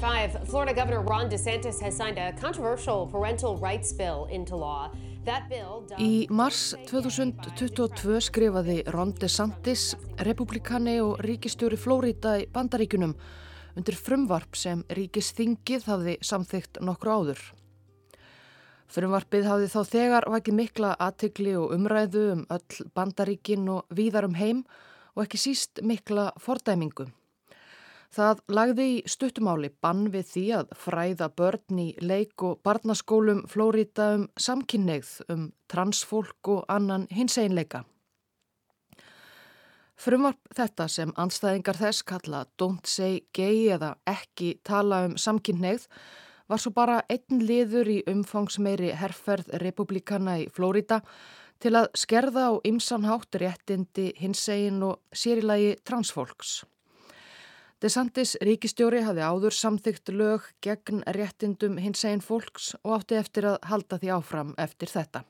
5, Florida Governor Ron DeSantis has signed a controversial parental rights bill into law. Í mars 2022 skrifaði Ron DeSantis, republikani og ríkistjóri Flórida í bandaríkunum undir frumvarp sem ríkisþingið hafði samþygt nokkru áður. Frumvarpið hafði þá þegar vakið mikla aðtikli og umræðu um öll bandaríkin og víðar um heim og ekki síst mikla fordæmingu. Það lagði í stuttumáli bann við því að fræða börn í leik og barnaskólum Flórida um samkynneigð um transfólk og annan hins einleika. Frumvarp þetta sem anstæðingar þess kalla don't say gay eða ekki tala um samkynneigð var svo bara einn liður í umfangsmeiri herrferð republikana í Flórida til að skerða á ymsanhátt réttindi hins egin og sérilagi transfólks. DeSantis ríkistjóri hafi áður samþygt lög gegn réttindum hins einn fólks og átti eftir að halda því áfram eftir þetta.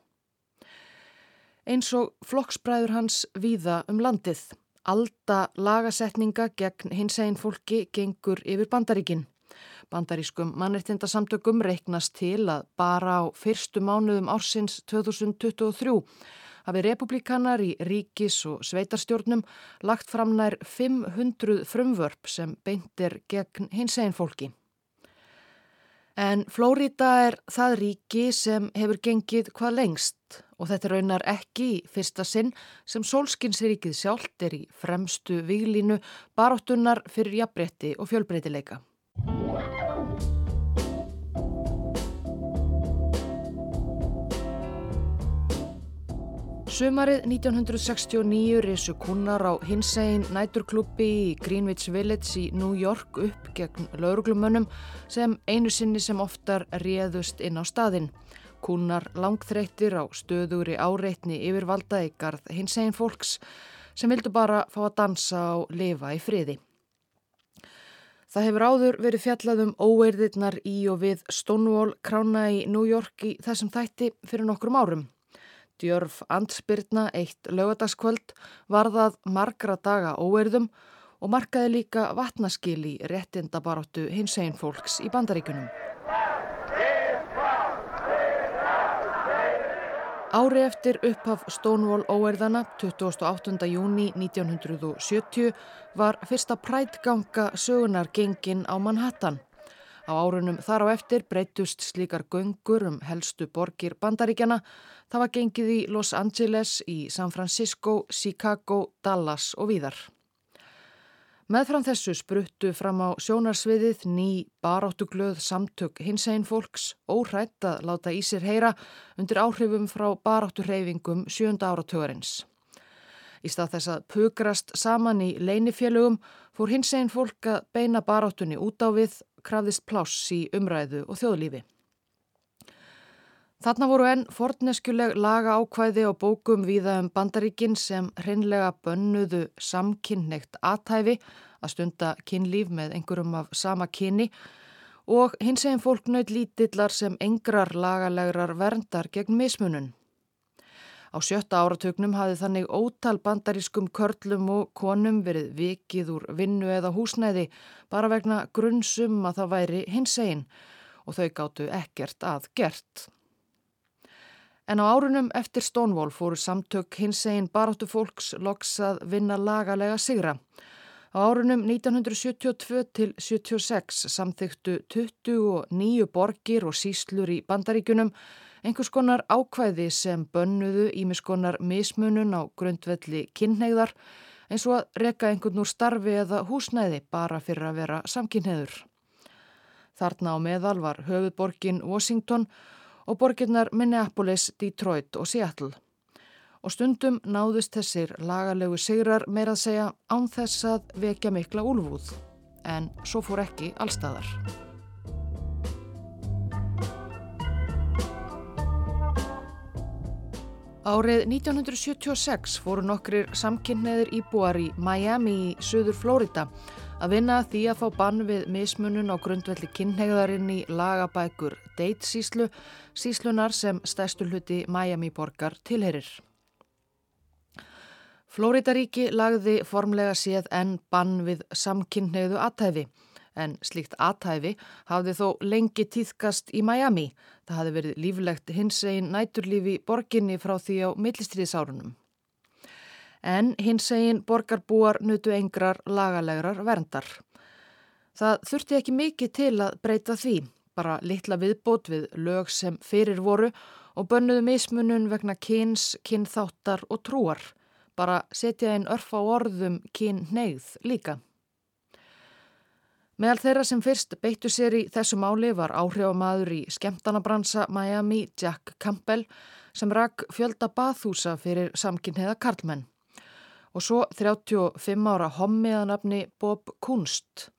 Eins og flokksbræður hans víða um landið. Alda lagasetninga gegn hins einn fólki gengur yfir bandaríkin. Bandarískum mannreitindasamtökum reiknast til að bara á fyrstu mánuðum ársins 2023 hafi republikanar í ríkis og sveitarstjórnum lagt fram nær 500 frumvörp sem beintir gegn hins einn fólki. En Flórida er það ríki sem hefur gengið hvað lengst og þetta raunar ekki í fyrsta sinn sem sólskinsríkið sjálft er í fremstu výlínu baróttunar fyrir jafnbretti og fjölbreytileika. Sumarið 1969 risu kunnar á hinsegin næturklubbi í Greenwich Village í New York upp gegn lauruglumönnum sem einu sinni sem oftar réðust inn á staðinn. Kunnar langþreyttir á stöðugri áreitni yfirvalda í garð hinsegin fólks sem vildu bara fá að dansa og lifa í friði. Það hefur áður verið fjallað um óeirðirnar í og við Stonewall krána í New York í þessum þætti fyrir nokkrum árum. Djörf Andspyrna eitt lögadagskvöld varðað margra daga óerðum og markaði líka vatnaskil í réttindabaróttu hins einn fólks í bandaríkunum. Ári eftir upphaf Stonewall óerðana 28. júni 1970 var fyrsta prætganga sögunar gengin á Manhattan. Á árunum þar á eftir breytust slíkar göngur um helstu borgir bandaríkjana. Það var gengið í Los Angeles, í San Francisco, Chicago, Dallas og víðar. Meðfram þessu spruttu fram á sjónarsviðið ný baráttuglöð samtök hins einn fólks óhrætt að láta í sér heyra undir áhrifum frá barátturreyfingum sjönda áratugurins. Í stað þess að pukrast saman í leinifélögum fór hins einn fólk að beina baráttunni út á við krafðist pláss í umræðu og þjóðlífi. Þarna voru enn forneskjuleg laga ákvæði og bókum viða um bandaríkin sem hreinlega bönnuðu samkynneitt aðtæfi að stunda kynlíf með einhverjum af sama kynni og hins eginn fólk nöyð lítillar sem engrar lagalegrar verndar gegn mismunun. Á sjötta áratögnum hafði þannig ótal bandarískum körlum og konum verið vikið úr vinnu eða húsnæði bara vegna grunnsum að það væri hins einn og þau gáttu ekkert að gert. En á árunum eftir Stonewall fóru samtök hins einn baráttu fólks loks að vinna lagalega sigra. Á árunum 1972 til 76 samþyktu 29 borgir og síslur í bandaríkunum einhvers konar ákvæði sem bönnuðu ímiskonar mismunun á grundvelli kynneigðar eins og að reka einhvern úr starfi eða húsnæði bara fyrir að vera samkynneður. Þarna á meðal var höfuðborgin Washington og borginnar Minneapolis, Detroit og Seattle. Og stundum náðust þessir lagalegu sigrar meira að segja án þess að vekja mikla úlfúð, en svo fór ekki allstæðar. Árið 1976 fóru nokkrir samkynneður íbúar í Miami í söður Flórida að vinna því að fá bann við mismunun á grundvelli kynneigðarinn í lagabækur Date síslu, síslunar sem stæstu hluti Miami borgar tilherir. Flóridaríki lagði formlega séð enn bann við samkynneigðu aðtæfi En slíkt aðtæfi hafði þó lengi týðkast í Miami. Það hafði verið líflegt hins einn næturlífi borginni frá því á millistriðsárunum. En hins einn borgarbúar nutu engrar lagalegrar verndar. Það þurfti ekki mikið til að breyta því, bara litla viðbót við lög sem fyrir voru og bönnuðu mismunun vegna kyns, kynþáttar og trúar. Bara setja einn örf á orðum kyn neyð líka. Meðal þeirra sem fyrst beittu sér í þessu máli var áhrifamaður í skemtanabransa Miami Jack Campbell sem rak fjölda bathúsa fyrir samkynniða Karlmenn. Og svo 35 ára hommiðanabni Bob Kunst.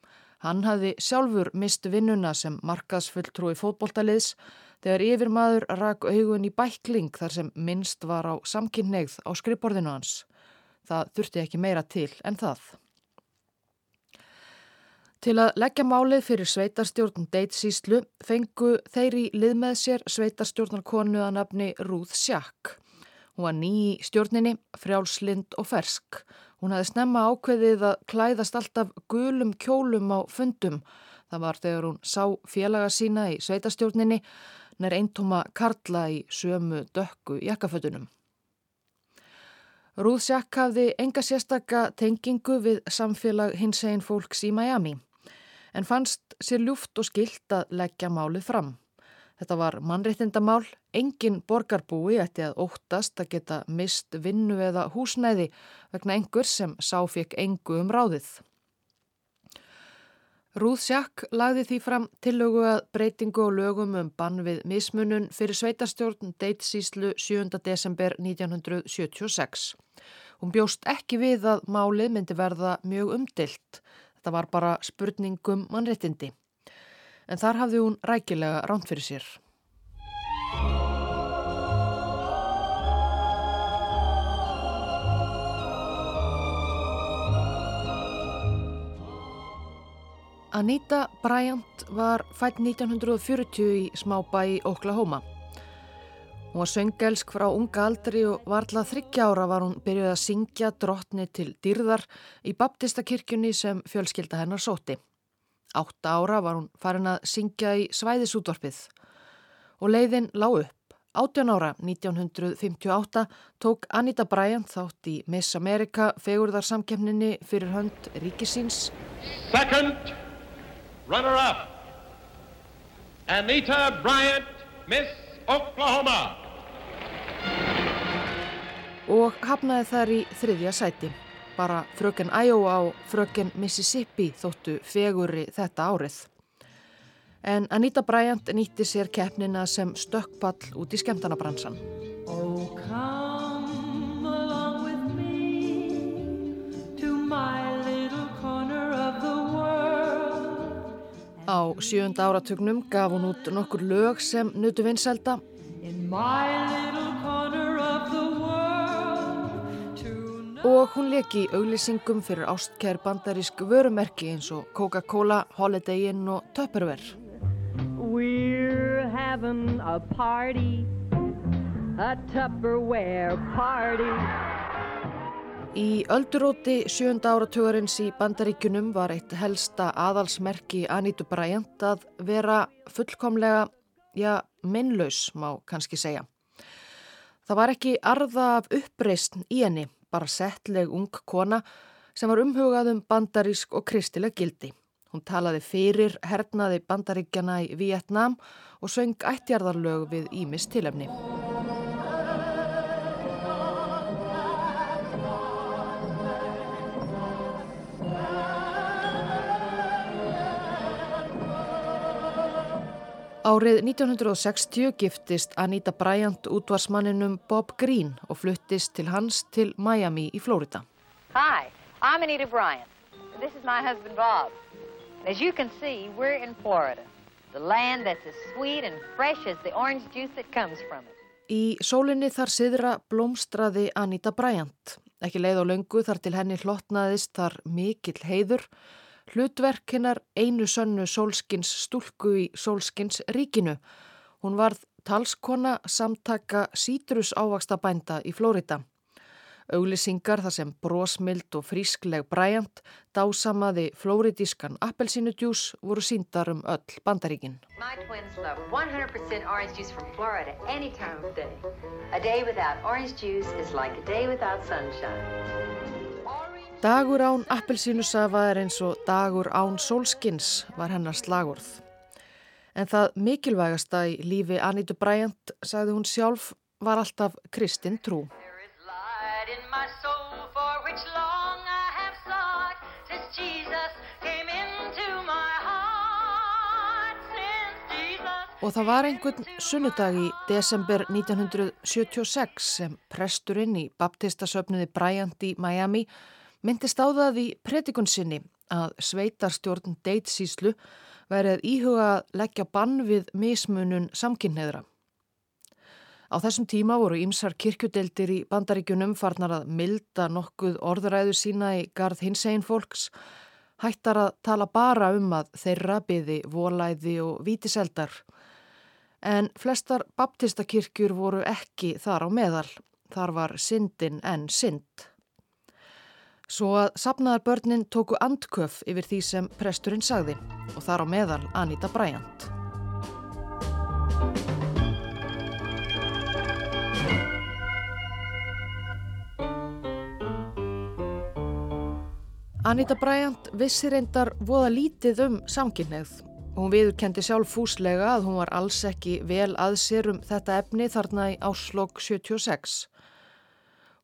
Hann hafði sjálfur mist vinnuna sem markaðsfulltrúi fótboltaliðs þegar yfirmaður rak augun í bækling þar sem minnst var á samkynneigð á skrifborðinu hans. Það þurfti ekki meira til en það. Til að leggja málið fyrir sveitarstjórn Deitsíslu fengu þeir í lið með sér sveitarstjórnarkonu að nafni Rúð Sjakk. Hún var ný í stjórninni, frjálslind og fersk. Hún hafði snemma ákveðið að klæðast alltaf gulum kjólum á fundum. Það var þegar hún sá félaga sína í sveitarstjórninni nær eintóma karla í sömu dökku jakkafötunum. Rúðsjakk hafði enga sérstakka tengingu við samfélag hins einn fólks í Miami en fannst sér ljúft og skilt að leggja málið fram. Þetta var mannreittindamál, engin borgarbúi ætti að óttast að geta mist vinnu eða húsnæði vegna einhver sem sáfik engu um ráðið. Rúð Sjakk lagði því fram tillögu að breytingu og lögum um bann við mismunun fyrir sveitarstjórn deitsíslu 7. desember 1976. Hún bjóst ekki við að málið myndi verða mjög umdilt. Þetta var bara spurningum mannrettindi. En þar hafði hún rækilega ránt fyrir sér. Anita Bryant var fætt 1940 í smábæ í Oklahoma. Hún var söngelsk frá unga aldri og varðlað þryggja ára var hún byrjuð að syngja drottni til dýrðar í baptistakirkjunni sem fjölskylda hennar sóti. Átta ára var hún farin að syngja í svæðisútvarpið og leiðin lág upp. 18 ára 1958 tók Anita Bryant þátt í Miss America fegurðarsamkemninni fyrir hönd ríkisins. Second runner-up, Anita Bryant, Miss Oklahoma. Og hafnaði þar í þriðja sæti. Bara fröken Iowa og fröken Mississippi þóttu fegurri þetta árið. En Anita Bryant nýtti sér keppnina sem stökkpall út í skemtanabransan. Oh, Á sjönda áratugnum gaf hún út nokkur lög sem nutu vinselda. Og hún leki í auglýsingum fyrir ástkær bandarísk vörumerki eins og Coca-Cola, Holiday Inn og Tupperware. We're having a party, a Tupperware party. Í ölduróti sjönda áratugurins í bandaríkunum var eitt helsta aðalsmerki Anítu Bryant að vera fullkomlega, já, minnlaus má kannski segja. Það var ekki arða af uppreysn í henni, bara settleg ung kona sem var umhugað um bandarísk og kristileg gildi. Hún talaði fyrir hernaði bandaríkjana í Vietnám og söng ættjarðarlög við Ímis tilefni. Árið 1960 giftist Anita Bryant útvarsmanninum Bob Green og fluttist til hans til Miami í Flórida. Hi, I'm Anita Bryant. This is my husband Bob. As you can see, we're in Florida. The land that's as sweet and fresh as the orange juice that comes from it. Í sólinni þar siðra blómstraði Anita Bryant. Ekki leið á löngu þar til henni hlottnaðist þar mikill heiður Hlutverk hennar einu sönnu sólskins stúlku í sólskins ríkinu. Hún varð talskona samtaka sítrus ávaksta bænda í Flórida. Auglisingar þar sem brósmild og frískleg bræjant dásamaði flóridískan appelsínudjús voru síndar um öll bandaríkin. My twins love 100% orange juice from Florida any time of day. A day without orange juice is like a day without sunshine. Dagur án appelsínusafa er eins og dagur án sólskins var hennar slagurð. En það mikilvægasta í lífi Anitu Bryant, sagði hún sjálf, var alltaf Kristinn Trú. Og það var einhvern sunnudag í desember 1976 sem presturinn í baptistasöfniði Bryant í Miami myndist á það í predikun sinni að sveitarstjórn Deitsíslu verið íhuga að leggja bann við mismunun samkynneðra. Á þessum tíma voru ímsar kirkjudeldir í bandaríkunum farnar að milda nokkuð orðræðu sína í gard hins einn fólks, hættar að tala bara um að þeirra byði volæði og vítiseldar. En flestar baptistakirkjur voru ekki þar á meðal, þar var syndin en synd. Svo að sapnaðarbörnin tóku andköf yfir því sem presturinn sagði og þar á meðal Anita Bryant. Anita Bryant vissi reyndar voða lítið um samkynneið og hún viðurkendi sjálf fúslega að hún var alls ekki vel að sér um þetta efni þarna í áslokk 76.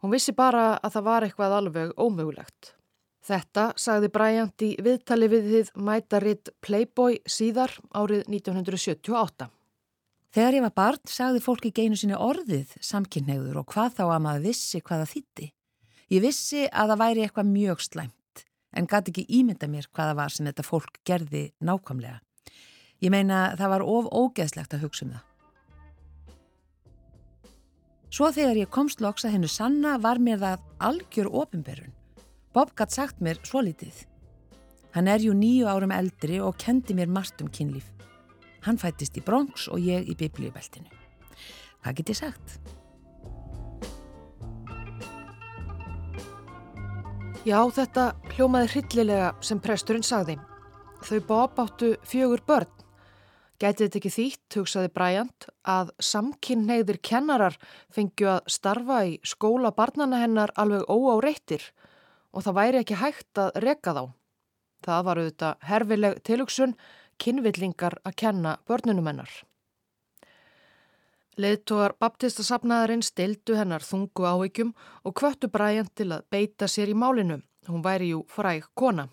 Hún vissi bara að það var eitthvað alveg ómögulegt. Þetta sagði Bryant í viðtali við þið mætaritt Playboy síðar árið 1978. Þegar ég var barn sagði fólki geinu sinni orðið samkynneiður og hvað þá að maður vissi hvaða þýtti. Ég vissi að það væri eitthvað mjög slæmt en gæti ekki ímynda mér hvaða var sem þetta fólk gerði nákvæmlega. Ég meina það var of ógeðslegt að hugsa um það. Svo þegar ég komst loks að hennu sanna var mér það algjör ofinberun. Bob gætt sagt mér svo litið. Hann er ju nýju árum eldri og kendi mér margt um kynlíf. Hann fættist í Bronx og ég í biblíubeltinu. Hvað get ég sagt? Já, þetta hljómaði hryllilega sem presturinn sagði. Þau Bob áttu fjögur börn. Gæti þetta ekki þýtt, hugsaði Bryant, að samkynneiðir kennarar fengju að starfa í skóla barnana hennar alveg óáreittir og það væri ekki hægt að reka þá. Það var auðvitað herfileg tilugsun, kynvillingar að kenna börnunum hennar. Leðtógar baptistasafnaðarinn stildu hennar þungu áhyggjum og kvöttu Bryant til að beita sér í málinu. Hún væri jú fræg kona.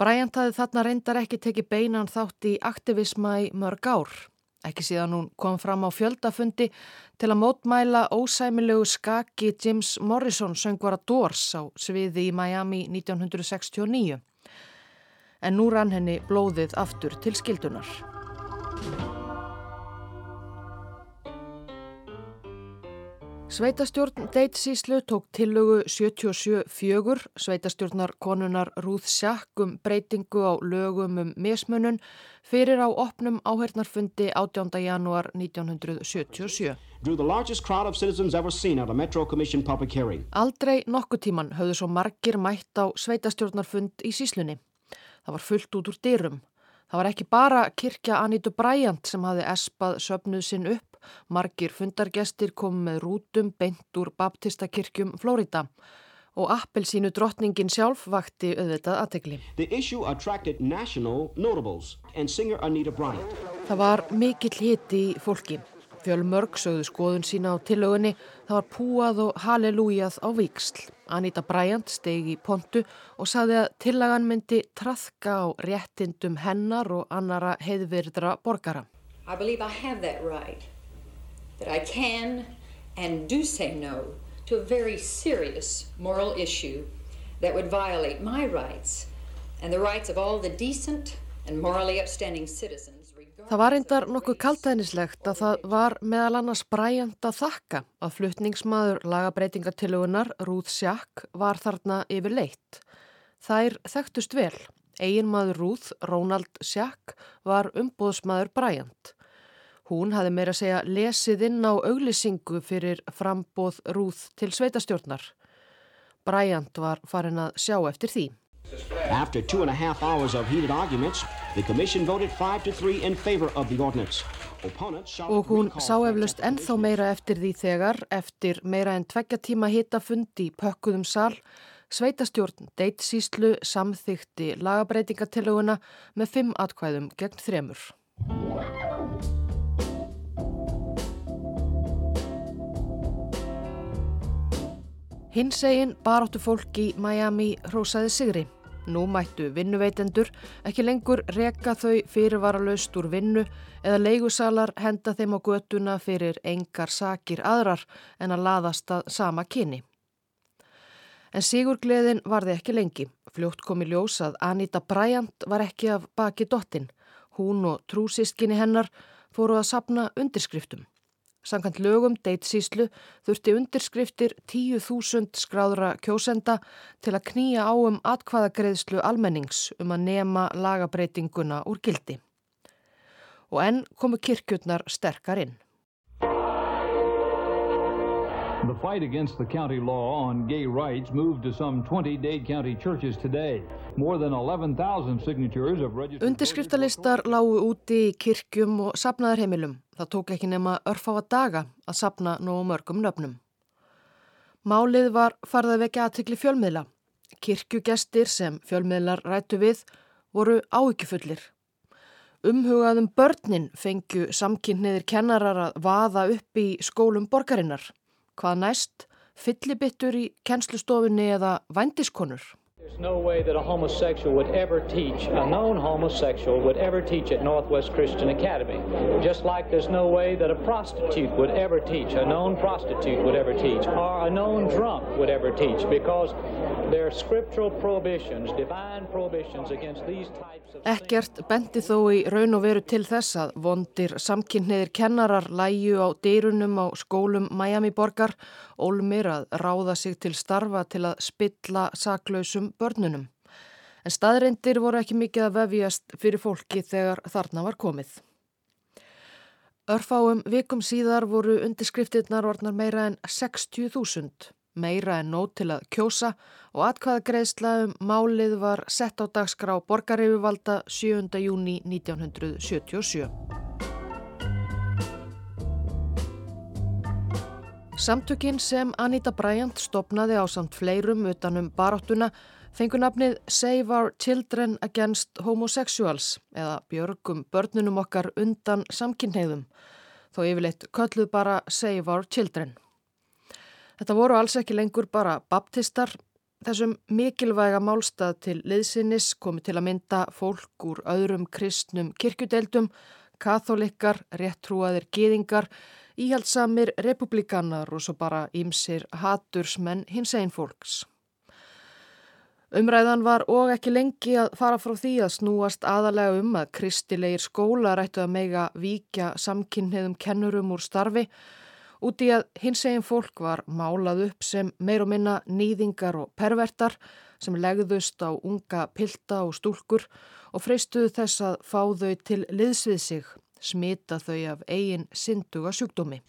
Bryant hafi þarna reyndar ekki tekið beinan þátt í aktivisma í mörg ár. Ekki síðan hún kom fram á fjöldafundi til að mótmæla ósæmilegu skaki James Morrison söngvara Doors á sviði í Miami 1969. En nú rann henni blóðið aftur til skildunar. Sveitastjórn Deitsíslu tók tillögu 77-4 sveitastjórnar konunar Rúð Sjakkum breytingu á lögum um mismunun fyrir á opnum áhernarfundi 18. janúar 1977. Aldrei nokkuð tíman höfðu svo margir mætt á sveitastjórnarfund í síslunni. Það var fullt út úr dyrum. Það var ekki bara kirkja Anitu Bryant sem hafi espað söpnuð sinn upp Margir fundargestir kom með rútum beint úr baptistakirkjum Flórida og appelsínu drottningin sjálf vakti auðvitað aðtegli. Það var mikill hiti í fólki. Fjöl mörg sögðu skoðun sína á tillögunni, það var púað og halelújað á viksl. Anita Bryant stegi í pontu og saði að tillagan myndi trafka á réttindum hennar og annara heiðvirdra borgara. I believe I have that right that I can and do say no to a very serious moral issue that would violate my rights and the rights of all the decent and morally upstanding citizens. Það var reyndar nokkuð kaltænislegt að það var meðal annars bræjand að þakka að fluttningsmaður lagabreitingartilugunar Rúð Sjakk var þarna yfir leitt. Þær þekktust vel. Egin maður Rúð, Rónald Sjakk, var umbóðsmaður bræjand. Hún hafi meira að segja lesið inn á auglisingu fyrir frambóð rúð til sveitastjórnar. Bryant var farin að sjá eftir því. After two and a half hours of heated arguments, the commission voted 5 to 3 in favor of the ordinance. Og hún sá eflaust ennþá meira eftir því þegar, eftir meira en tveggja tíma hitafund í pökkuðum sal, sveitastjórn deitsíslu samþykti lagabreitingatillöguna með fimm atkvæðum gegn þremur. Hinsegin baráttu fólk í Miami hrósaði sigri. Nú mættu vinnuveitendur ekki lengur reka þau fyrirvaralaust úr vinnu eða leigusalar henda þeim á götuna fyrir engar sakir aðrar en að laðast að sama kyni. En Sigurgleðin varði ekki lengi. Fljótt kom í ljós að Anita Bryant var ekki af baki dottin. Hún og trúsistkinni hennar fóru að sapna undirskriftum. Sankant lögum deitsíslu þurfti undirskriftir 10.000 skráðra kjósenda til að knýja á um atkvaðagreðslu almennings um að nema lagabreitinguna úr gildi. Og enn komu kirkjurnar sterkar inn. Fight against the county law on gay rights moved to some 20 Dade County churches today. More than 11,000 signatures of registered... Undirskriftalistar lágu úti í kirkjum og sapnaðarheimilum. Það tók ekki nema örfáa daga að sapna nógu mörgum nöfnum. Málið var farið að vekja aðtikli fjölmiðla. Kirkjugestir sem fjölmiðlar rættu við voru áhyggjufullir. Umhugaðum börnin fengju samkynniðir kennarar að vaða upp í skólum borgarinnar. Hvað næst? Fyllibittur í kennslustofinni eða vændiskonur? There's no way that a homosexual would ever teach, a known homosexual would ever teach at Northwest Christian Academy. Just like there's no way that a prostitute would ever teach, a known prostitute would ever teach, or a known drunk would ever teach, because there are scriptural prohibitions, divine prohibitions against these types of Ekkert bendi þó í raun og veru til þess að vondir samkynniðir kennarar læju á dýrunum á skólum Miami borgar, ólmir að ráða sig til starfa til að spilla saklausum börnunum. En staðreindir voru ekki mikið að vefjast fyrir fólki þegar þarna var komið. Örfáum vikum síðar voru undirskriftirnar orðnar meira en 60.000, meira en nót til að kjósa og atkvaða greiðsla um málið var sett á dagskrá borgaryfirvalda 7. júni 1977. Samtökin sem Anita Bryant stopnaði á samt fleirum utanum baráttuna fengur nafnið Save Our Children Against Homosexuals eða Björgum börnunum okkar undan samkynneigðum, þó yfirleitt kölluð bara Save Our Children. Þetta voru alls ekki lengur bara baptistar, þessum mikilvæga málstað til liðsinnis komi til að mynda fólk úr öðrum kristnum kirkjudeldum, katholikar, réttrúaðir gýðingar, íhaldsamir republikanar og svo bara ímsir hatursmenn hins einn fólks. Umræðan var og ekki lengi að fara frá því að snúast aðalega um að kristilegir skóla rættu að meiga víkja samkynniðum kennurum úr starfi út í að hins eginn fólk var málað upp sem meir og minna nýðingar og pervertar sem legðust á unga pilta og stúlkur og freystuðu þess að fá þau til liðsvið sig, smita þau af eigin synduga sjúkdómi.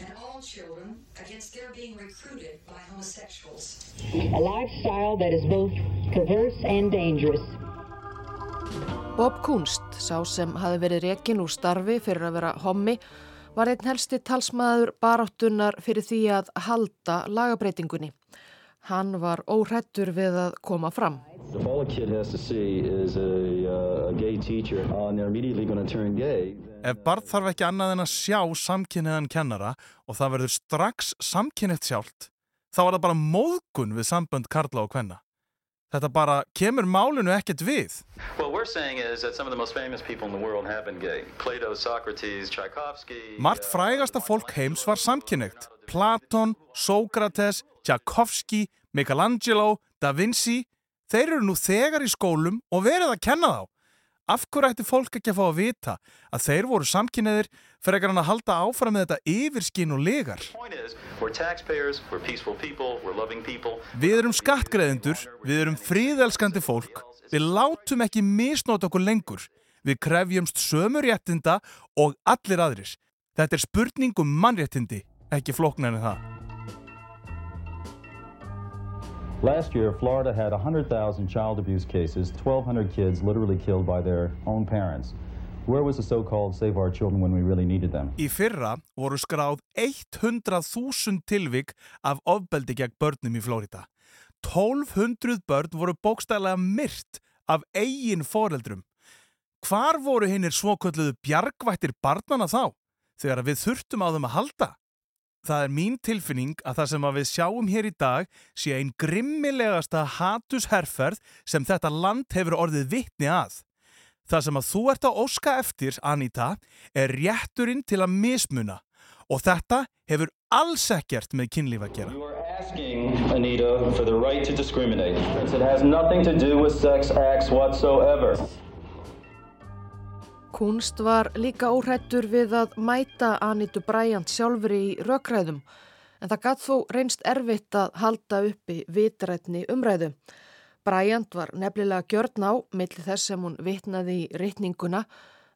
And all children against their being recruited by homosexuals. A lifestyle that is both perverse and dangerous. Bob Kunst, sá sem hafi verið rekin úr starfi fyrir að vera hommi, var einn helsti talsmaður baráttunar fyrir því að halda lagabreitingunni. Hann var óhrættur við að koma fram. A kid has to see is a, uh, uh, Ef barð þarf ekki annað en að sjá samkynniðan kennara og það verður strax samkynniðt sjálft, þá er það bara móðgun við sambönd Karla og Kvenna. Þetta bara kemur málinu ekkert við. Mart frægasta fólk heims var samkynniðt. Platon, Sókrates, Tchaikovsky, Michelangelo, Da Vinci, þeir eru nú þegar í skólum og verið að kenna þá. Af hverju ætti fólk ekki að fá að vita að þeir voru samkynniðir fyrir ekki hann að halda áfram með þetta yfirskinn og legar? Við erum skattgreðendur, við erum fríðelskandi fólk, við látum ekki misnóta okkur lengur. Við krefjumst sömu réttinda og allir aðris. Þetta er spurning um mannréttindi, ekki flóknar en það. Last year, Florida had 100,000 child abuse cases, 1,200 kids literally killed by their own parents. Where was the so-called Save Our Children when we really needed them? Í fyrra voru skráð 100.000 tilvik af ofbeldi gegn börnum í Flórida. 1200 börn voru bókstæðlega myrt af eigin foreldrum. Hvar voru hinnir svokölluðu bjargvættir barnana þá, þegar við þurftum á þeim að halda? Það er mín tilfinning að það sem að við sjáum hér í dag sé einn grimmilegasta hatusherferð sem þetta land hefur orðið vittni að. Það sem að þú ert að óska eftir, Anita, er rétturinn til að mismuna og þetta hefur alls ekkert með kynlíf að gera. You are asking, Anita, for the right to discriminate. It has nothing to do with sex acts whatsoever. Kunst var líka óhrættur við að mæta Anitu Bryant sjálfri í rökræðum en það gatt þó reynst erfitt að halda uppi vitrætni umræðu. Bryant var nefnilega gjörn á, millir þess sem hún vitnaði í rytninguna,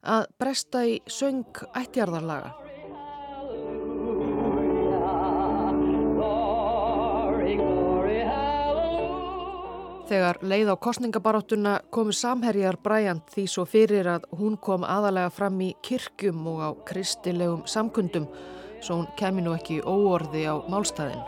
að bresta í söng ættjarðarlaga. Þegar leið á kostningabaráttuna komu samherjar Bryant því svo fyrir að hún kom aðalega fram í kirkjum og á kristilegum samkundum svo hún kemi nú ekki óorði á málstæðin.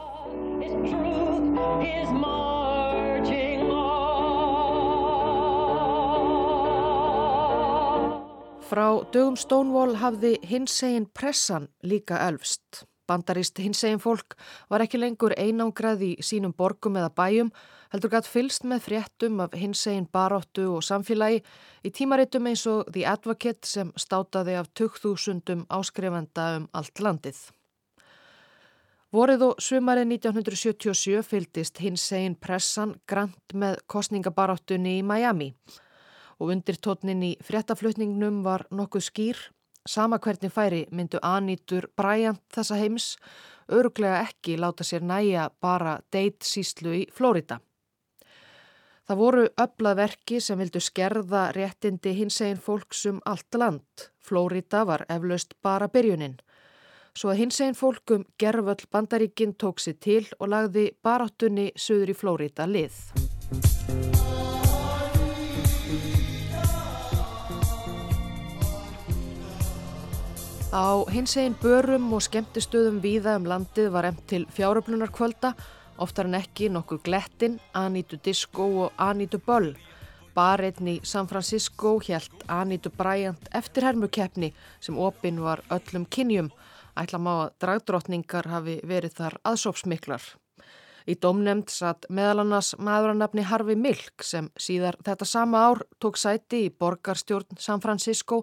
Frá dögum Stonewall hafði hinsegin pressan líka elfst. Bandarist hinsegin fólk var ekki lengur einangrað í sínum borgum eða bæjum heldur gætt fylst með fréttum af hinsegin baróttu og samfélagi í tímaritum eins og The Advocate sem státaði af 2000 áskrifenda um allt landið. Vorið og sumarið 1977 fylgdist hinsegin pressan grant með kostningabaráttunni í Miami og undir tótnin í fréttaflutningnum var nokkuð skýr. Sama hvernig færi myndu Anítur Bryant þessa heims, öruglega ekki láta sér næja bara deitt síslu í Flórida. Það voru öflað verki sem vildu skerða réttindi hins eginn fólksum allt land. Flórida var eflaust bara byrjunin. Svo að hins eginn fólkum gerföll bandaríkinn tók sér til og lagði baráttunni söður í Flórida lið. Á hins eginn börum og skemmtistöðum víða um landið var emt til fjáröflunarkvölda Oftar en ekki nokkur Glettin, Anitu Disco og Anitu Böll. Barinn í San Francisco hjælt Anitu Bryant eftirhermukeppni sem opinn var öllum kynjum. Ætla má að dragdrottningar hafi verið þar aðsópsmiklar. Í domnemnd satt meðal annars maðurannafni Harfi Milk sem síðar þetta sama ár tók sæti í borgarstjórn San Francisco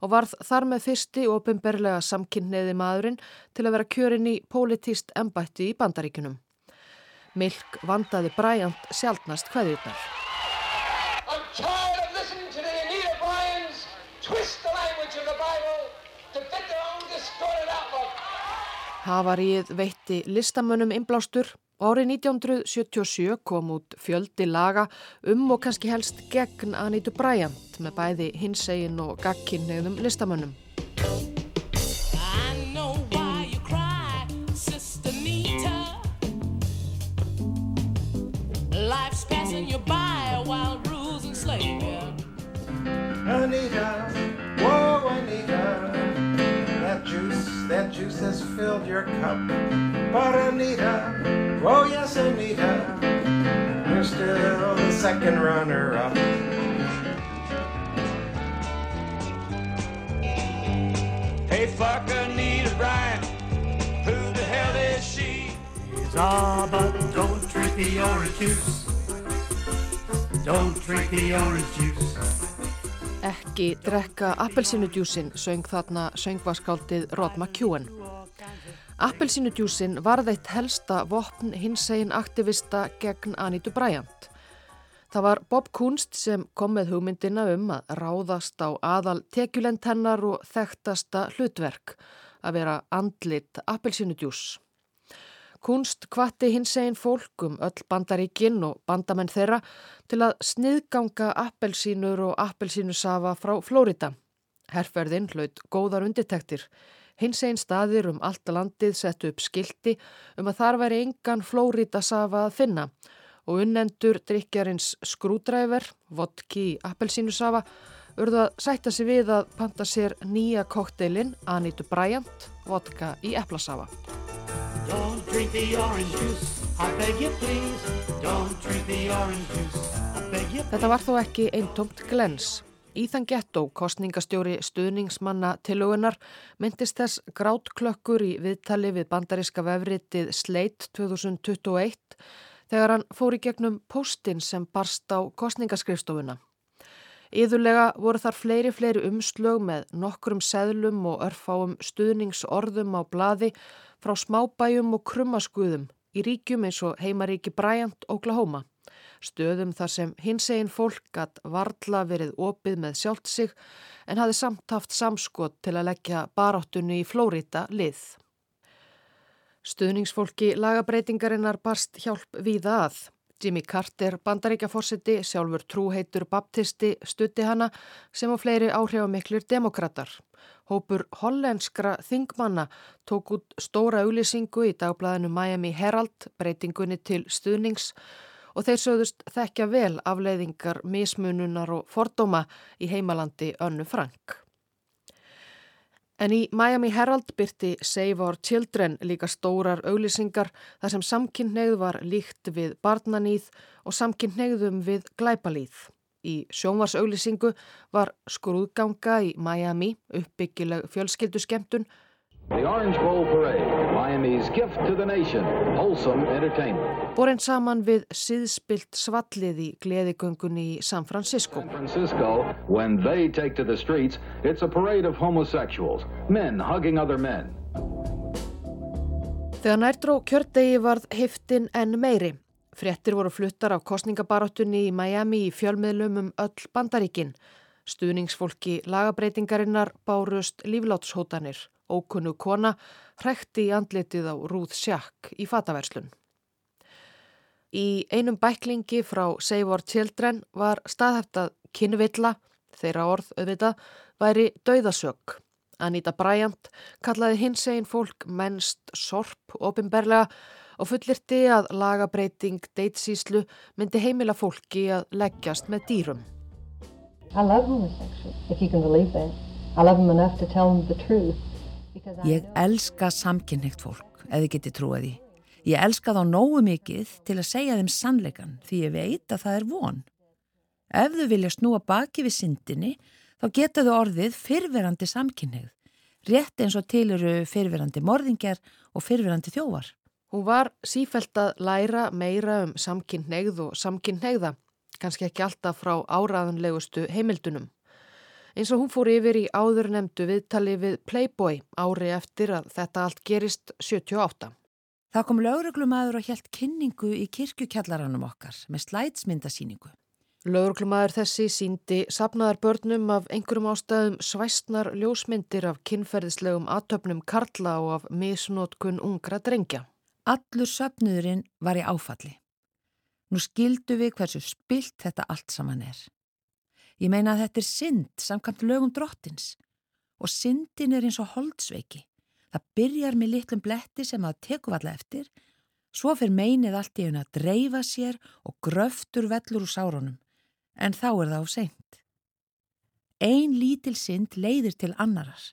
og varð þar með fyrsti ofinberlega samkynniði maðurinn til að vera kjörin í politist embætti í bandaríkunum. Milk vandaði Bryant sjálfnast hvaðjurnar. Havaríð veitti listamönnum inblástur árið 1977 kom út fjöldi laga um og kannski helst gegn Anitu Bryant með bæði hinsegin og gagkinnegðum listamönnum. Juice has filled your cup. But Anita, oh yes Anita, you're still the second runner up. Hey fuck Anita Bryant, who the hell is she? Ah, but don't drink the orange juice. Don't drink the orange juice. Ekki drekka appelsínudjúsin, söng þarna söngvaskáldið Rod McEwen. Appelsínudjúsin varð eitt helsta vopn hinsegin aktivista gegn Anitu Bryant. Það var Bob Kunst sem kom með hugmyndina um að ráðast á aðal tekjulent hennar og þekktasta hlutverk að vera andlit appelsínudjús. Kunst kvatti hins einn fólk um öll bandaríkinn og bandamenn þeirra til að sniðganga appelsínur og appelsínusafa frá Flórida. Herrferðin hlaut góðar undirtektir. Hins einn staðir um allt landið settu upp skildi um að þar væri engan Flórida safa að finna og unnendur drikjarins skrúdræver, vodki appelsínusafa, urðu að sætta sig við að panta sér nýja kokteilin Anitu Bryant, vodka í eplasafa. Þetta var þó ekki eintomt glens. Íðan Gettó, kostningastjóri stuðningsmanna tilugunar, myndist þess grátklökkur í viðtali við bandaríska vefritið Slate 2021 þegar hann fór í gegnum postin sem barst á kostningaskrifstofuna. Íðulega voru þar fleiri fleiri umslög með nokkrum seðlum og örfáum stuðningsorðum á bladi frá smábæjum og krummaskuðum í ríkjum eins og heimaríki Bryant, Oklahoma. Stöðum þar sem hins einn fólk gatt varla verið opið með sjálft sig en hafi samt haft samskot til að leggja baráttunni í Flórita lið. Stuðningsfólki lagabreitingarinnar barst hjálp víða að. Jimmy Carter, bandaríkjaforsiti, sjálfur trúheitur baptisti, stutti hana sem á fleiri áhrifamiklir demokrater. Hópur hollenskra þingmanna tók út stóra auðlisingu í dagblæðinu Miami Herald, breytingunni til stuðnings og þeir sögðust þekkja vel afleiðingar, mismununar og fordóma í heimalandi Önnu Frank. En í Miami Herald byrti Save Our Children líka stórar auglýsingar þar sem samkynneið var líkt við barnanýð og samkynneiðum við glæpalýð. Í sjónvarsauglýsingu var skrúðganga í Miami uppbyggileg fjölskyldu skemmtun The Orange Bowl Parade, Miami's gift to the nation, wholesome entertainment. Borinn saman við síðspilt svallið í gleðigöngunni í San Francisco. San Francisco, when they take to the streets, it's a parade of homosexuals, men hugging other men. Þegar nærdró kjördegi varð heftin en meiri. Frettir voru fluttar af kostningabaráttunni í Miami í fjölmiðlum um öll bandaríkin. Stuðningsfólki lagabreitingarinnar bárust líflátshótanir. Ókunnu kona hrekti í andletið á Rúð Sjakk í fataverslun. Í einum bæklingi frá Save Our Children var staðhæftað kynvilla, þeirra orð auðvitað, væri dauðasök. Anita Bryant kallaði hins einn fólk mennst sorp ofinberlega og fullirti að lagabreiting deitsíslu myndi heimila fólki að leggjast með dýrum. I love homosexuals, if you can believe that. I love them enough to tell them the truth. Ég elska samkynneitt fólk, eða geti trúið því. Ég elska þá nógu mikið til að segja þeim sannleikan því ég veit að það er von. Ef þau vilja snúa baki við syndinni, þá geta þau orðið fyrverandi samkynneið, rétt eins og til eru fyrverandi morðingjar og fyrverandi þjóvar. Hún var sífælt að læra meira um samkynneið og samkynneiða, kannski ekki alltaf frá áraðanlegustu heimildunum eins og hún fór yfir í áður nefndu viðtali við Playboy ári eftir að þetta allt gerist 78. Það kom lauruglumæður og helt kynningu í kirkjukjallaranum okkar með slætsmyndasíningu. Lauruglumæður þessi síndi sapnaðar börnum af einhverjum ástæðum svæstnar ljósmyndir af kynferðislegum aðtöfnum karla og af misnótkun ungra drengja. Allur söpnuðurinn var í áfalli. Nú skildu við hversu spilt þetta allt saman er. Ég meina að þetta er synd samkvæmt lögum drottins og syndin er eins og holdsveiki. Það byrjar með litlum bletti sem að teku valla eftir, svo fyrir meinið allt í hún að dreifa sér og gröftur vellur úr sárunum, en þá er það á seint. Ein lítil synd leiðir til annarar.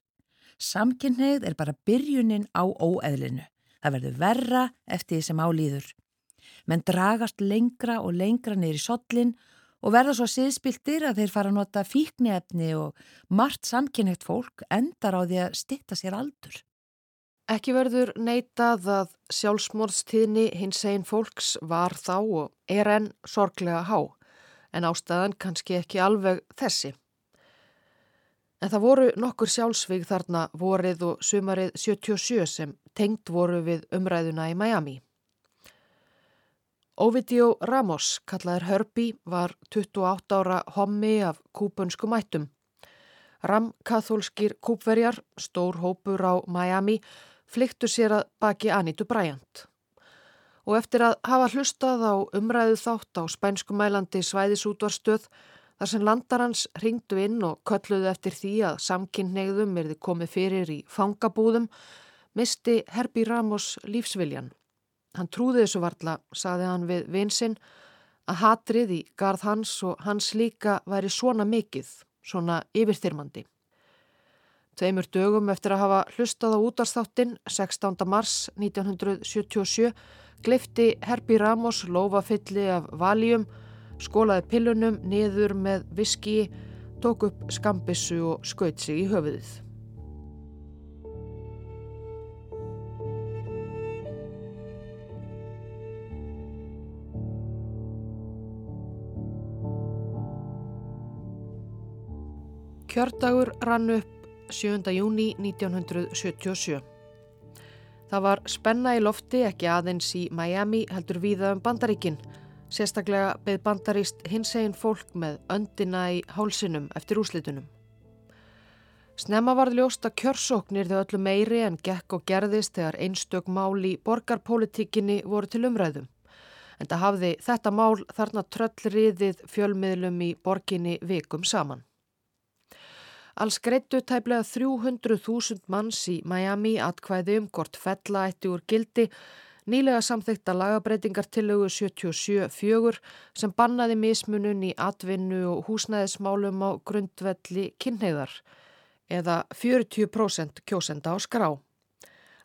Samkynneið er bara byrjunin á óeðlinu. Það verður verra eftir því sem álýður. Menn dragast lengra og lengra neyri sollin og verða svo siðspiltir að þeir fara að nota fíknefni og margt samkynneitt fólk endar á því að stitta sér aldur. Ekki verður neitað að sjálfsmórðstíðni hins einn fólks var þá og er enn sorglega há, en ástæðan kannski ekki alveg þessi. En það voru nokkur sjálfsvig þarna vorið og sumarið 77 sem tengt voru við umræðuna í Miami. Ovidio Ramos, kallaður Herbie, var 28 ára hommi af kúpönsku mættum. Ram-kathólskir kúpverjar, stór hópur á Miami, flyktu sér að baki Anitu Bryant. og eftir að hafa hlustað á umræðu þátt á spænskumælandi svæðisútvarstöð þar sem landarhans ringdu inn og kölluðu eftir því að samkynneigðum erði komið fyrir í fangabúðum, misti Herbi Ramos lífsviljan. Hann trúði þessu varla, saði hann við vinsinn, að hatrið í garð hans og hans líka væri svona mikið, svona yfirþyrmandi. Tveimur dögum eftir að hafa hlustað á útarstáttin 16. mars 1977 glifti Herbi Ramos lofafilli af valjum, skólaði pillunum niður með viski, tók upp skambissu og skaut sig í höfuðið. Kjördagur rann upp 7. júni 1977. Það var spenna í lofti ekki aðeins í Miami heldur víða um bandaríkinn. Sérstaklega beð bandaríst hins eginn fólk með öndina í hálsinum eftir úslitunum. Snemma var ljóst að kjörsóknir þau öllu meiri en gekk og gerðist þegar einstök mál í borgarpolitikinni voru til umræðum. En það hafði þetta mál þarna tröllriðið fjölmiðlum í borginni vikum saman. Alls greittu tæplega 300.000 manns í Miami atkvæði um hvort fellaætti úr gildi nýlega samþykta lagabreitingartillögu 77.4 sem bannaði mismunun í atvinnu og húsnæðismálum á grundvelli kynheiðar eða 40% kjósenda á skrá.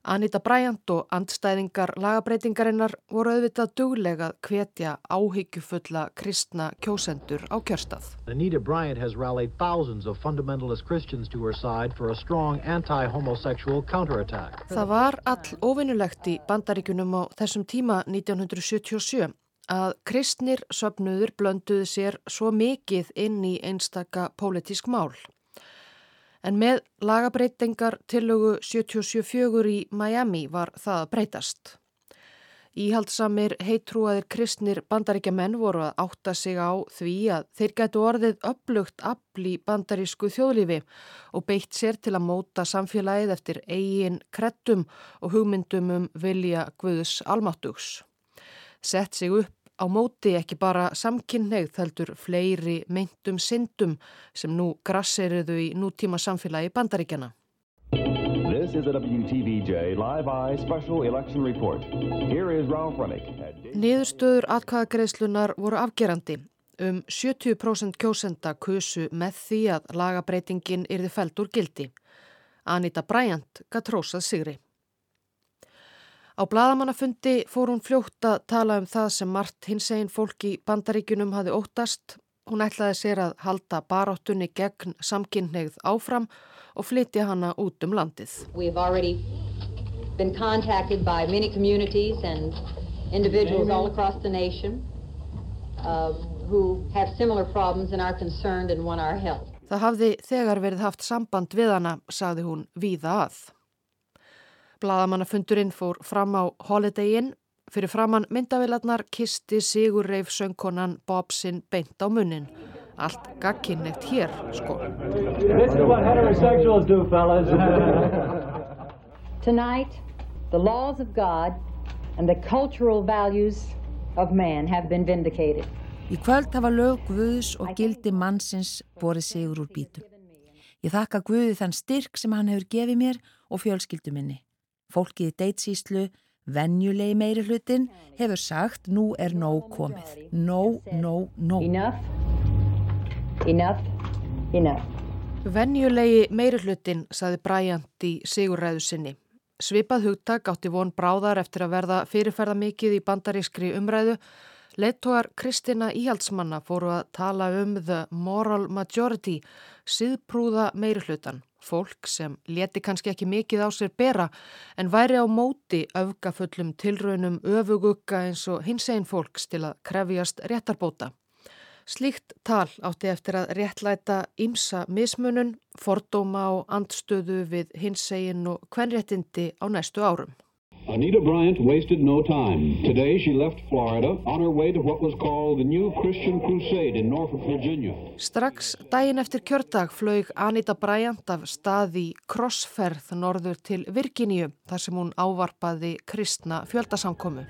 Anita Bryant og andstæðingar lagabreitingarinnar voru auðvitað duglega hvetja áhyggjufulla kristna kjósendur á kjörstað. Anita Bryant has rallied thousands of fundamentalist Christians to her side for a strong anti-homosexual counterattack. Það var all ofinnulegt í bandaríkunum á þessum tíma 1977 að kristnir söpnuður blönduðu sér svo mikið inn í einstaka pólitísk mál. En með lagabreitingar tillögu 77 í Miami var það að breytast. Íhaldsamir heitrúaðir kristnir bandaríkjamenn voru að átta sig á því að þeir gætu orðið upplugt afl í bandarísku þjóðlífi og beitt sér til að móta samfélagið eftir eigin krettum og hugmyndum um vilja Guðs almáttugs. Sett sig upp á móti ekki bara samkynneigð heldur fleiri meintum syndum sem nú grasseriðu í nútíma samfélagi bandaríkjana. Niðurstöður atkvæðagreislunar voru afgerandi. Um 70% kjósenda kusu með því að lagabreitingin yrði fælt úr gildi. Anita Bryant gætt rósað sigri. Á bladamannafundi fór hún fljótt að tala um það sem margt hins einn fólk í bandaríkunum hafi óttast. Hún ætlaði sér að halda baráttunni gegn samkynneigð áfram og flytja hana út um landið. Uh. Það hafði þegar verið haft samband við hana, sagði hún víða að. Blaðamannafundurinn fór fram á Holiday Inn. Fyrir framann myndavilarnar kisti Sigur Reif söngkonan Bobsinn beint á munnin. Allt gagkinnegt hér, sko. This is what heterosexuals do, fellas. Tonight, the laws of God and the cultural values of man have been vindicated. Í kvöld hafa lög Guðs og gildi mannsins borið sigur úr bítum. Ég þakka Guði þann styrk sem hann hefur gefið mér og fjölskyldu minni. Fólkið í deitsíslu, venjulegi meiri hlutin, hefur sagt nú er nóg komið. No, no, no. Enough, enough, enough. Venjulegi meiri hlutin, saði Bryant í sigurræðu sinni. Svipað hugtak átti von bráðar eftir að verða fyrirferða mikið í bandarískri umræðu. Leittóar Kristina Íhaldsmanna fóru að tala um the moral majority, síðprúða meiri hlutan fólk sem leti kannski ekki mikið á sér bera en væri á móti öfgafullum tilraunum öfugugga eins og hins einn fólks til að krefjast réttarbóta. Slíkt tal átti eftir að réttlæta ímsa mismunun, fordóma og andstöðu við hins einn og kvenréttindi á næstu árum. Anita Bryant wasted no time. Today she left Florida on her way to what was called the New Christian Crusade in Norfolk, Virginia. Strax daginn eftir kjördag flög Anita Bryant af stað í krossferð norður til Virginíu þar sem hún ávarpaði kristna fjöldasamkomu.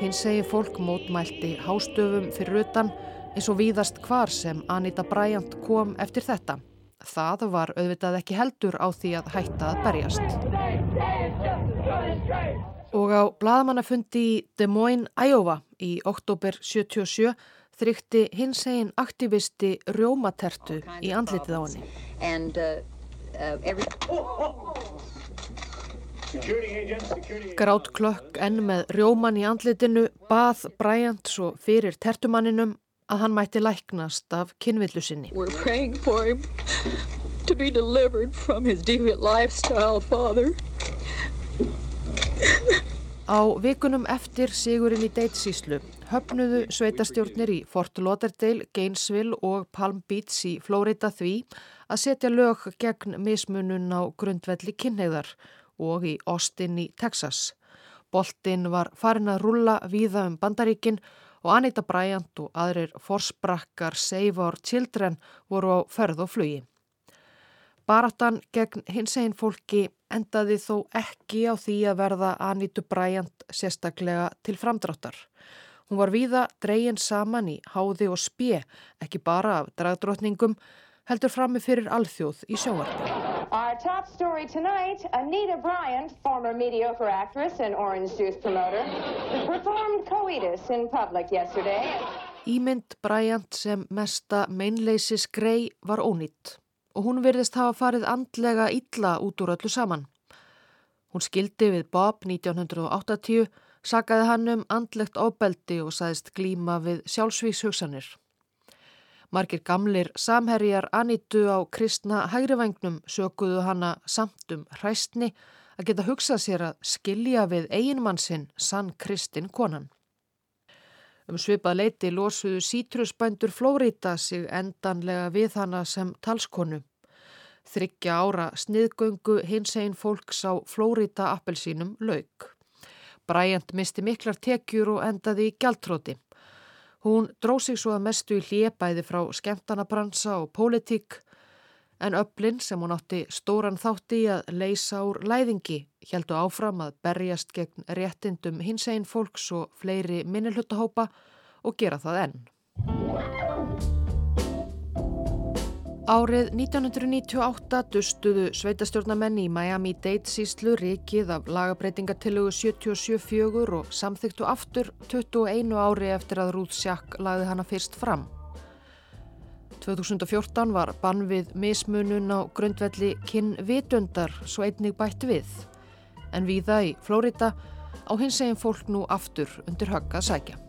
Hins segi fólk mótmælti hástöfum fyrir utan eins og víðast hvar sem Anita Bryant kom eftir þetta. Það var auðvitað ekki heldur á því að hætta að berjast. Og á bladamannafundi í Des Moines, Iowa í oktober 77 þrykti hins egin aktivisti rjómatertu í andlitið á henni. Grátt klökk enn með rjóman í andlitinu bað Bryant svo fyrir tertumanninum að hann mætti læknast af kynvillu sinni. We're praying for him to be delivered from his deviant lifestyle, father. Á vikunum eftir sigurinn í deitsíslu höfnuðu sveitastjórnir í Fort Lauderdale, Gainesville og Palm Beach í Flórida því að setja lög gegn mismunun á grundvelli kynneigðar og í Austin í Texas. Boltinn var farin að rulla víða um bandaríkinn og Anita Bryant og aðrir forsprakkar Save Our Children voru á ferð og flugi. Baratan gegn hins einn fólki endaði þó ekki á því að verða Anitu Bryant sérstaklega til framdráttar. Hún var víða dreyin saman í háði og spje, ekki bara af dragdrótningum, heldur frammi fyrir alþjóð í sjónvarpi. Our top story tonight, Anita Bryant, former mediocre actress and orange juice promoter, performed coitus in public yesterday. Ímynd Bryant sem mesta meinleysis grei var ónýtt og hún virðist hafa farið andlega illa út úr öllu saman. Hún skildi við Bob 1980, sagaði hann um andlegt ábeldi og sæðist glíma við sjálfsvíkshugsanir. Margir gamlir samherjar Anitu á kristna hægrivagnum sökuðu hana samt um hræstni að geta hugsað sér að skilja við eiginmann sinn sann kristin konan. Um svipað leiti losuðu sítrusbændur Flóríta sig endanlega við hana sem talskonu. Þryggja ára sniðgöngu hins einn fólks á Flóríta appelsínum lauk. Bræjant misti miklar tekjur og endaði í gjaldtróti. Hún dróð sig svo að mestu í hlépæði frá skemmtanabransa og pólitík en öflin sem hún átti stóran þátti í að leysa úr læðingi heldu áfram að berjast gegn réttindum hins einn fólks og fleiri minnilhutahópa og gera það enn. Árið 1998 dustuðu sveitastjórnamenn í Miami-Dade síslu rikið af lagabreitingatillögu 77 og samþyktu aftur 21 ári eftir að Ruth Sjakk lagði hana fyrst fram. 2014 var bann við mismunun á grundvelli kinn vitundar svo einnig bætt við. En viða í Flórida á hins eginn fólk nú aftur undir högg að sækja.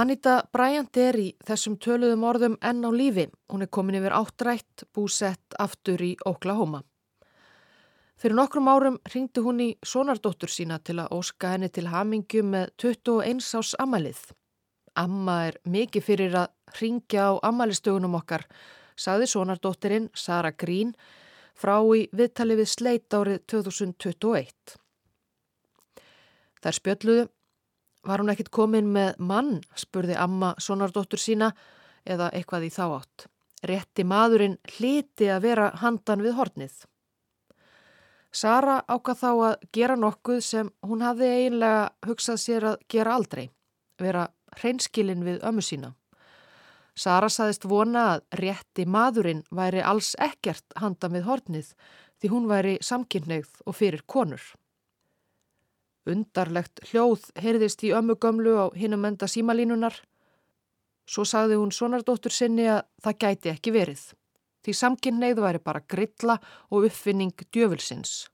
Anita Bryant er í þessum töluðum orðum enn á lífi. Hún er komin yfir áttrætt, búsett aftur í Oklahoma. Fyrir nokkrum árum ringdi hún í sonardóttur sína til að óska henni til hamingju með 21 ás amalið. Amma er mikið fyrir að ringja á amalistögunum okkar, sagði sonardóttirinn Sara Green frá í viðtali við sleit árið 2021. Þær spjöldluðu Var hún ekkit komin með mann, spurði amma sonardóttur sína eða eitthvað í þá átt. Rétti maðurinn hliti að vera handan við hornið. Sara ákvað þá að gera nokkuð sem hún hafði eiginlega hugsað sér að gera aldrei, vera hreinskilin við ömmu sína. Sara saðist vona að rétti maðurinn væri alls ekkert handan við hornið því hún væri samkynneigð og fyrir konur. Undarlegt hljóð heyrðist í ömmu gömlu á hinum enda símalínunar. Svo sagði hún sonardóttur sinni að það gæti ekki verið. Því samkynneið væri bara grilla og uppfinning djöfulsins.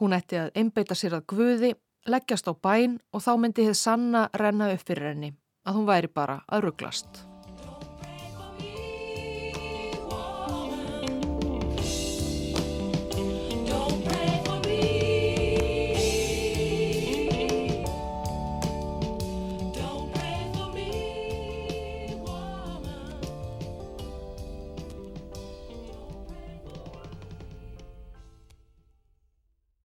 Hún ætti að einbeita sér að guði, leggjast á bæn og þá myndi þið sanna renna upp fyrir henni að hún væri bara að rugglast.